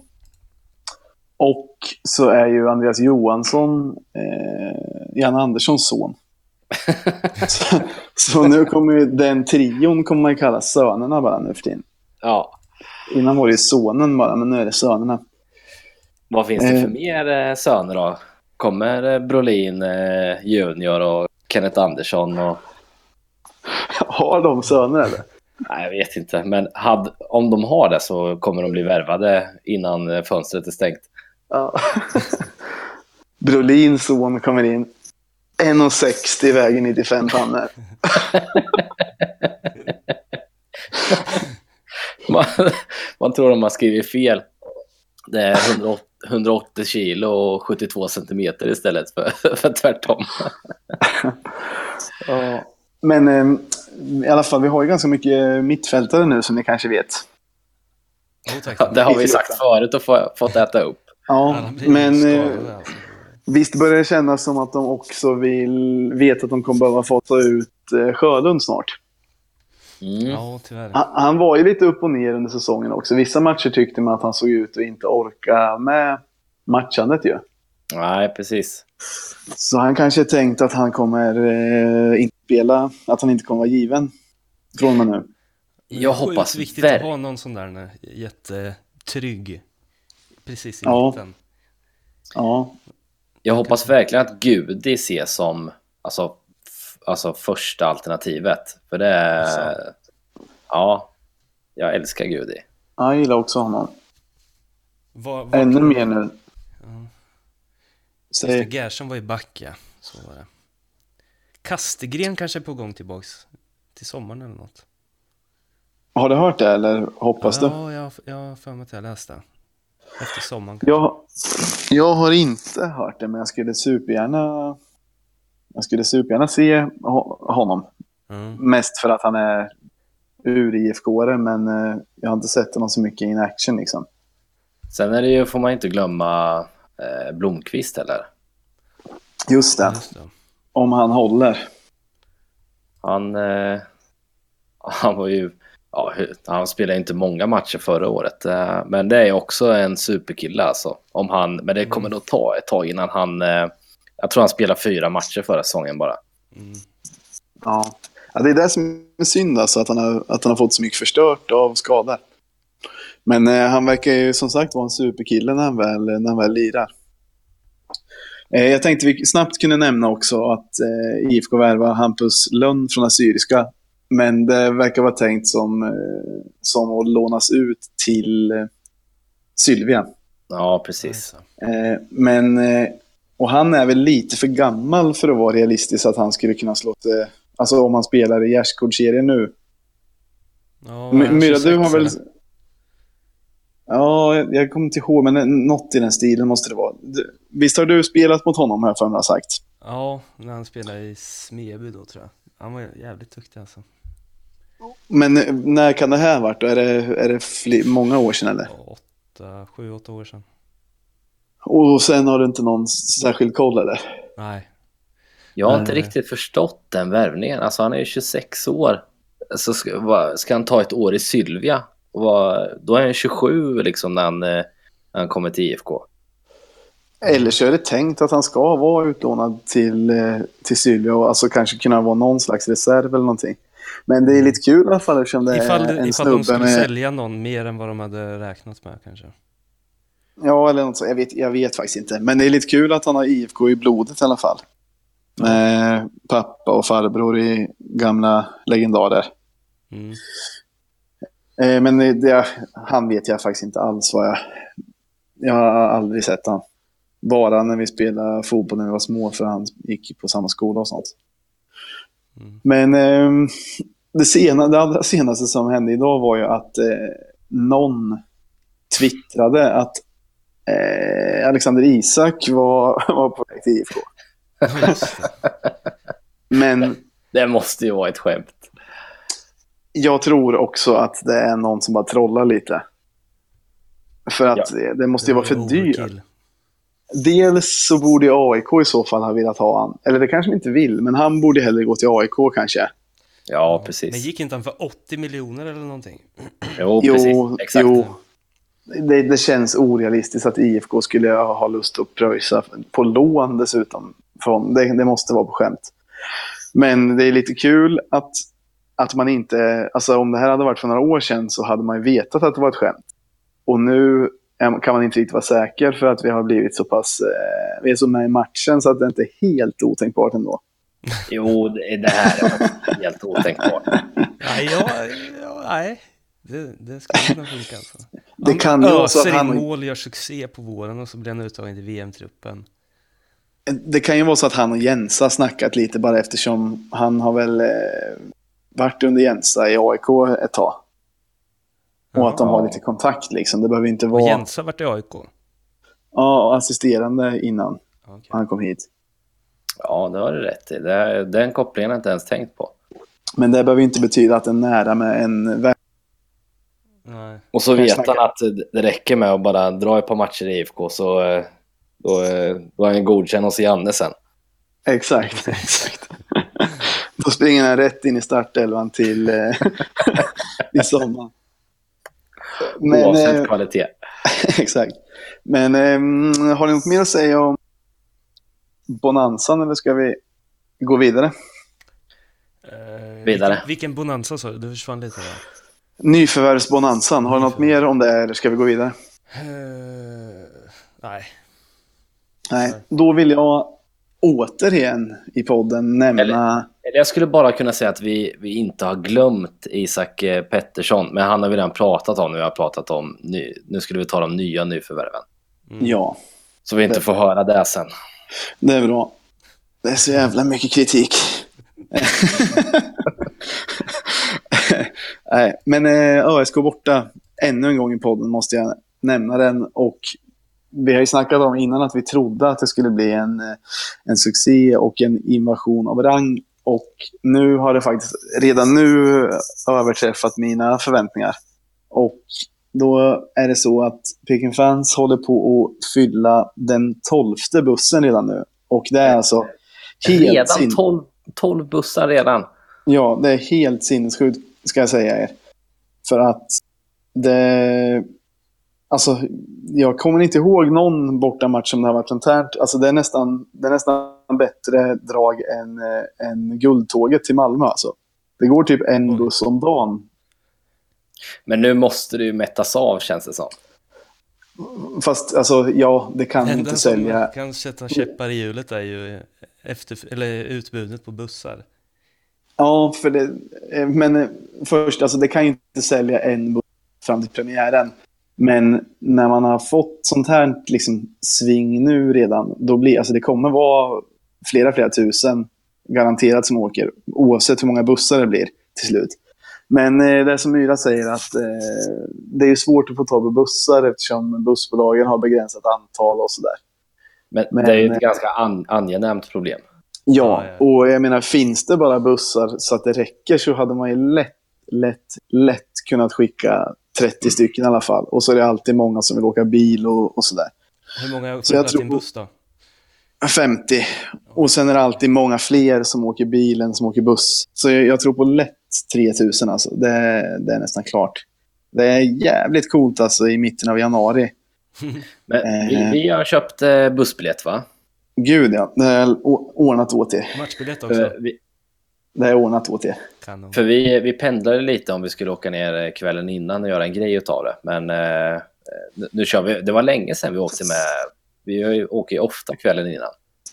Och så är ju Andreas Johansson eh, Jan Anderssons son. så, så nu kommer ju den trion kommer man kalla sönerna bara nu för tiden. Ja. Innan var det ju sonen bara, men nu är det sönerna. Vad finns det för Eh. mer eh, söner då? Kommer eh, Brolin eh, Junior och Kenneth Andersson och... Har de söner eller? Nej, jag vet inte. Men hade, om de har det så kommer de bli värvade innan eh, fönstret är stängt. Ja. Brolins son kommer in. 1,60 väger 95 pannor. Man, man tror de har skrivit fel. Det är 180, 180 kilo och 72 centimeter istället för, för tvärtom. Ja. Men eh, i alla fall, vi har ju ganska mycket mittfältare nu som ni kanske vet. Tack. Ja, det har vi sagt förut och få, fått äta upp. Ja, men eh, skadade, alltså. Visst börjar det kännas som att de också vill, vet att de kommer behöva fasa ut eh, Sjölund snart. Mm. Ja, tyvärr. Han, han var ju lite upp och ner under säsongen också. Vissa matcher tyckte man att han såg ut att inte orka med matchandet ju. Nej, precis. Så han kanske tänkt att han kommer eh, inte spela, att han inte kommer vara given från och med nu. Jag hoppas viktigt verk- att ha någon sån där eh, jättetrygg precis i Ja. mitten. Ja, Jag hoppas verkligen att Gudi ses som alltså, alltså första alternativet. För det är... Alltså. Ja, jag älskar Gudi. jag gillar också honom. Var, var Ännu mer nu. Ja. Säg, Gerson var i back, ja. Så var det. Kastegren kanske är på gång tillbaks till sommaren eller något. har du hört det eller hoppas du? Ja, jag, jag har för mig att jag läste. Efter sommaren kanske. Jag, jag har inte hört det, men jag skulle supergärna, jag skulle supergärna se ho- honom. Mm. Mest för att han är ur IFK-are, men eh, jag har inte sett honom så mycket in action liksom. Sen är det ju, får man inte glömma eh, Blomqvist heller. Just det, Just det. om han håller. Han, eh, han var ju... Ja, han spelade inte många matcher förra året. Eh, men det är också en superkille alltså. Om han, men det kommer nog ta ett tag innan han... Eh, jag tror han spelade fyra matcher förra säsongen bara. Mm. Ja. ja, det är det som är synd alltså, att han har, att han har fått så mycket förstört av skador. Men eh, han verkar ju som sagt vara en superkille när han väl, när han väl lirar. Eh, jag tänkte vi snabbt kunde nämna också att eh, IFK värvar Hampus Lönn från Assyriska. Men det verkar vara tänkt som, eh, som att lånas ut till eh, Sylvia. Ja, precis. Eh, men, och han är väl lite för gammal för att vara realistisk att han skulle kunna slå till, alltså om han spelar i gärdsgårdsserien nu. Ja, Myra, 26 du har väl... Ja, jag, kommer inte ihåg, men något i den stilen måste det vara. Visst har du spelat mot honom, jag för mig har sagt? Ja, när han spelade i Smeby då tror jag. Han var jävligt duktig alltså. Men eh, när kan det här ha varit då? Är det, är det många år sedan eller? Åtta, sju, åtta år sedan. Och sen har du inte någon särskild koll eller? Nej. Jag har inte Nej. riktigt förstått den värvningen. Alltså han är ju 26 år. Så ska, ska han ta ett år i Sylvia? Och då är han 27 liksom när han, eh, när han kommer till IFK. Eller så är det tänkt att han ska vara utlånad till, eh, till Sylvia och alltså kanske kunna vara någon slags reserv eller någonting. Men det är lite kul i alla fall eftersom det Ifall, är en ifall de snubbe skulle med... sälja någon mer än vad de hade räknat med kanske. Ja, eller något så. Jag vet, jag vet faktiskt inte. Men det är lite kul att han har IFK i blodet i alla fall. Med pappa och farbror i gamla legendarer. Mm. Eh, men det, han vet jag faktiskt inte alls vad jag... Jag har aldrig sett han. Bara när vi spelade fotboll när vi var små, för han gick på samma skola och sånt. Mm. Men eh, det, sena, det allra senaste som hände idag var ju att eh, någon twittrade att eh, Alexander Isak var, var på väg till IFK. Men Det måste ju vara ett skämt. jag tror också att det är någon som bara trollar lite. För att det, det måste ju vara för dyrt. Dels så borde AIK i så fall ha velat ha han. Eller det kanske de inte vill, men han borde hellre gå till AIK kanske. Ja, Men precis. gick inte han för 80 miljoner eller någonting? Jo, Jo, precis. Exakt. jo. Det, det känns orealistiskt att IFK skulle ha lust att pröjsa på lån dessutom. honom. Det, det måste vara på skämt. Men det är lite kul att, att man inte... Alltså om det här hade varit för några år sedan så hade man ju vetat att det var ett skämt. Och nu kan man inte riktigt vara säker för att vi har blivit så pass... Eh, vi är så med i matchen så att det inte är helt otänkbart ändå. Jo, det det här är helt otänkbart. Nej, ja, ja, nej. Det, det skulle kunna funka alltså. Det Han kan ju vara så att öser in han- mål, gör succé på våren och så blir han uttagen till VM-truppen. Det kan ju vara så att han och Jensa har snackat lite bara eftersom han har väl eh, varit under Jensa i AIK ett tag. Och att de har lite kontakt liksom. Det behöver inte Och vara Jens har varit i AIK. ja, assisterande innan Okej. han kom hit. Ja, det har du rätt i. Det, den kopplingen har jag inte ens tänkt på. Men det behöver inte betyda att en nära med en vän. Nej. Och så vet han att det räcker med att bara dra ett par matcher i IFK så eh, då, eh, då är han godkänd hos Janne sen. Exakt, exakt. Då springer han rätt in i startelvan till eh, i sommar. Men, Oavsett eh, kvalitet. exakt. Men eh, har ni något mer att säga om Bonanzan eller ska vi gå vidare? Eh, Vidare. Vilken, vilken bonanza sa du? Du försvann lite där. Nyförvärvsbonanzan, har du något mer om det eller ska vi gå vidare? Eh, nej. Nej, då vill jag återigen i podden nämna... Eller jag skulle bara kunna säga att vi, vi inte har glömt Isak eh, Pettersson, men han har vi redan pratat om när vi har pratat om, ny, nu skulle vi ta de nya nyförvärven. Mm. Ja, Så vi inte får höra det sen. det är bra. Det är så jävla mycket kritik. Nej, men eh, ÖSK borta ännu en gång i podden måste jag nämna den. Och vi har ju snackat om innan att vi trodde att det skulle bli en, eh, en succé och en invasion av rang. Och nu har det faktiskt redan nu överträffat mina förväntningar. Och då är det så att Peking Fans håller på att fylla den tolfte bussen redan nu. Och det är alltså helt Redan 12, 12 bussar redan. Ja, det är helt sinnessjukt, ska jag säga er. För att det... Alltså, jag kommer inte ihåg någon bortamatch som det har varit sånt här. Alltså, det är nästan, det är nästan bättre drag än, eh, än guldtåget till Malmö. Alltså. Det går typ en buss om dagen. Men nu måste det ju mättas av känns det som. Fast, alltså, ja, det kan Det inte sälja. kan sätta käppar i hjulet är ju efter, eller utbudet på bussar. Ja, för det, eh, men eh, först, alltså det kan ju inte sälja en buss fram till premiären. Men när man har fått sånt här liksom, sving nu redan, då blir alltså det kommer vara flera, flera tusen garanterat som åker, oavsett hur många bussar det blir till slut. Men eh, det är som Myra säger att eh, det är svårt att få tag på bussar eftersom bussbolagen har begränsat antal och sådär. Men, Men- det är ju ett ganska an, angenämt problem. Ja, och jag menar, finns det bara bussar så att det räcker så hade man ju lätt, lätt, lätt kunnat skicka 30 stycken i alla fall. Och så är det alltid många som vill åka bil och, och sådär. Hur många Så jag i en tror- buss då? 50. Och sen är det alltid många fler som åker bil än som åker buss. Så jag, jag tror på lätt 3000 alltså. Det, det är nästan klart. Det är jävligt coolt alltså i mitten av januari. Men Eh. vi, vi har köpt eh, bussbiljett va? Gud ja, det är å- ordnat åt er. Matchbiljett också? Vi, Det är ordnat åt er. Kanon. för vi, vi pendlade lite om vi skulle åka ner eh, kvällen innan och göra en grej utav det. Men eh, nu, nu kör vi. Det var länge sedan vi åkte med. Vi åker ju ofta kvällen innan.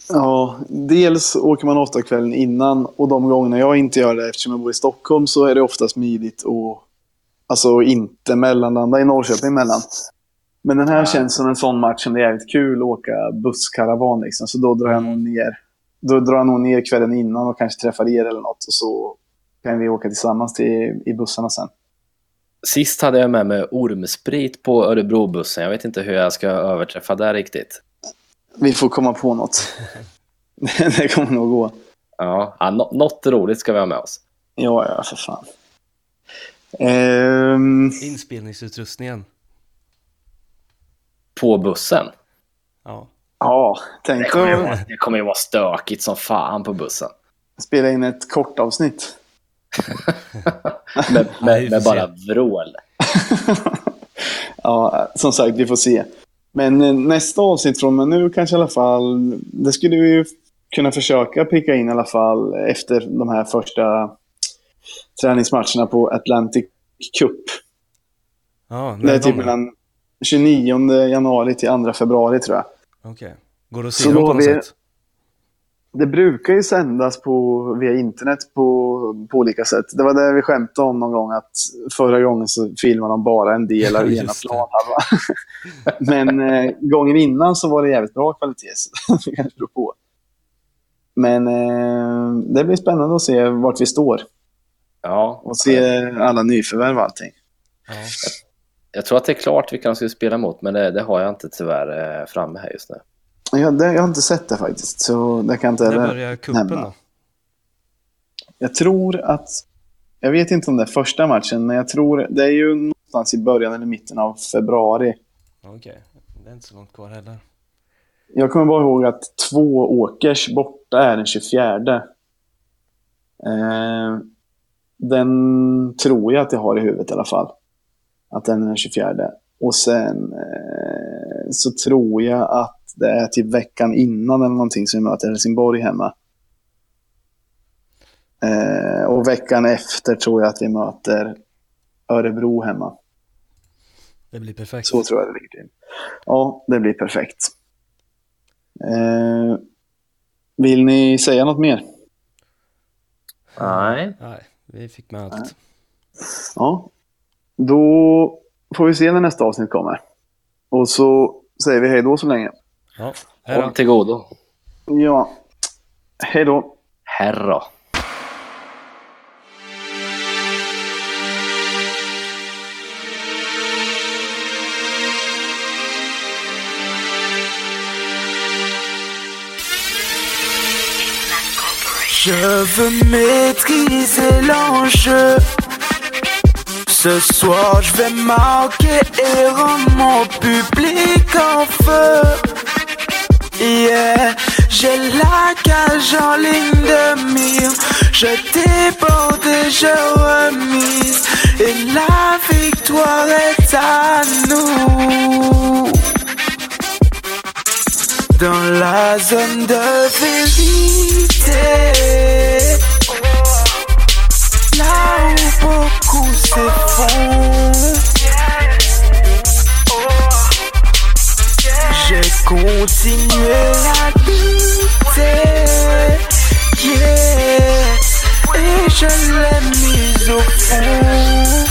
Ja, dels åker man ofta kvällen innan och de gångerna jag inte gör det eftersom jag bor i Stockholm så är det ofta smidigt och alltså inte mellanlanda i Norrköping mellan. Men den här Ja. känns som en sån match som det är jävligt kul att åka busskaravan liksom. Så då drar jag nog ner. Då drar jag nog ner kvällen innan och kanske träffar er eller något och så kan vi åka tillsammans till, i bussarna sen. Sist hade jag med mig ormsprit på Örebrobussen. Jag vet inte hur jag ska överträffa det riktigt. Vi får komma på något. det kommer nog gå. Ja, ja, nå- något roligt ska vi ha med oss. Ja, ja, för fan. Ehm, Inspelningsutrustningen. På bussen. Ja. ja, Det tänk kommer, ju att vara, det kommer ju vara stökigt som fan på bussen. spela in ett kort avsnitt. med, med, med bara vrål. ja, som sagt, vi får se. Men eh, nästa avsnitt från och nu kanske i alla fall, det skulle vi ju kunna försöka pricka in i alla fall efter de här första träningsmatcherna på Atlantic Cup. Ja, Det är typ mellan 29 januari till 2 februari tror jag. Okej. Går det att Så se dem på något vi- sätt? Det brukar ju sändas på, via internet på, på olika sätt. Det var det vi skämtade om någon gång, att förra gången så filmade de bara en del av ena planhalvan. Men eh, gången innan så var det jävligt bra kvalitet, så det kanske beror på. Men eh, det blir spännande att se vart vi står Ja, och se alla nyförvärv och allting. Ja. jag tror att det är klart vilka de ska spela mot, men det, det har jag inte tyvärr eh, framme här just nu. Jag, det, jag har inte sett det faktiskt, så det kan jag inte När börjar nämna. då? Jag tror att... Jag vet inte om det är första matchen, men jag tror det är ju någonstans i början eller mitten av februari. Okej, det är inte så långt kvar heller. Jag kommer bara ihåg att två åkers borta är den 24. Eh, den tror jag att jag har i huvudet i alla fall. Att den är den 24. Och sen eh, så tror jag att det är till veckan innan eller någonting som vi möter Helsingborg hemma. Eh, och veckan efter tror jag att vi möter Örebro hemma. Det blir perfekt. Så tror jag det ligger till. Ja, det blir perfekt. Eh, vill ni säga något mer? Nej. Nej, vi fick med allt. Ja. Då får vi se när nästa avsnitt kommer. Och så säger vi hej då så länge. Ja, hej då. Håll till godo. Ja, hej då. Herra. Je veux maîtriser l'enjeu. Ce soir, je vais marquer et rendre mon public en feu. Yeah, j'ai la cage en ligne de mire. Je déborde et je remise. Et la victoire est à nous dans la zone de vérité. Là où beaucoup s'effondrent. J'ai continué à lutter. Yeah. Et je l'ai mise au fond.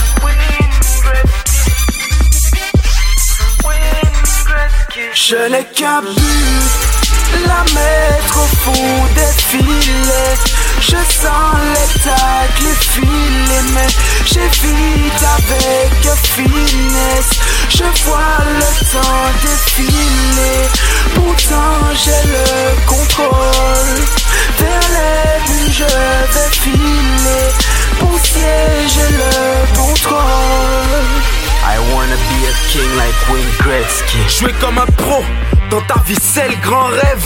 Je n'ai qu'un but, la mettre au fond des filets. Je sens les tacles filer, mais j'évite avec finesse. Je vois le temps défiler, pourtant j'ai le contrôle. Vers les buts je vais filer, pour siéger le contrôle. I wanna be a king like Wayne Gretzky. Jouer comme un pro, dans ta vie c'est le grand rêve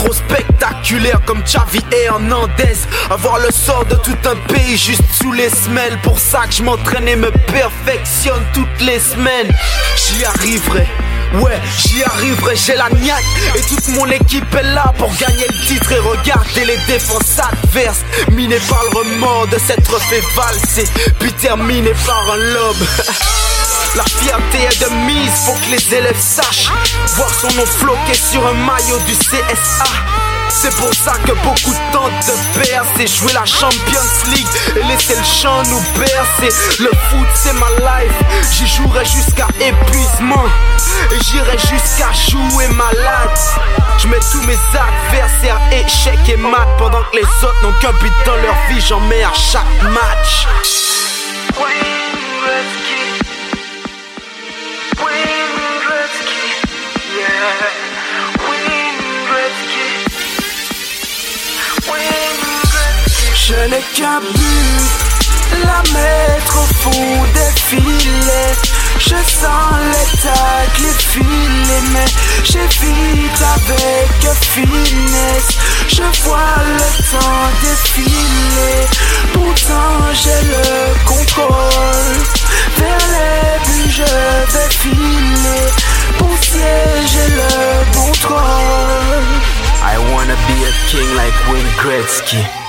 Trop spectaculaire comme Xavi et Hernandez. Avoir le sort de tout un pays juste sous les semelles. Pour ça que je m'entraîne et me perfectionne toutes les semaines. J'y arriverai Ouais, j'y arriverai, j'ai la niaque Et toute mon équipe est là pour gagner le titre. Et regarder les défenses adverses. Minés par le remords de s'être fait valser. Puis terminé par un lobe La fierté est de mise, faut que les élèves sachent. Voir son nom floquer sur un maillot du CSA. C'est pour ça que beaucoup tentent de percer Jouer la Champions League. Et laisser le champ nous bercer. Le foot c'est ma life, j'y jouerai jusqu'à épuisement. Et j'irai jusqu'à jouer malade. Je mets tous mes adversaires échec et mat Pendant que les autres n'ont qu'un but dans leur vie. J'en mets à chaque match Je n'ai qu'un but, la mettre au fond des filets. Je sens les tacles, les filets, mais j'évite avec finesse. Je vois le temps défiler, pourtant j'ai le contrôle. Vers les buts, je vais filer, pour j'ai le contrôle. I wanna be a king like Wayne Gretzky.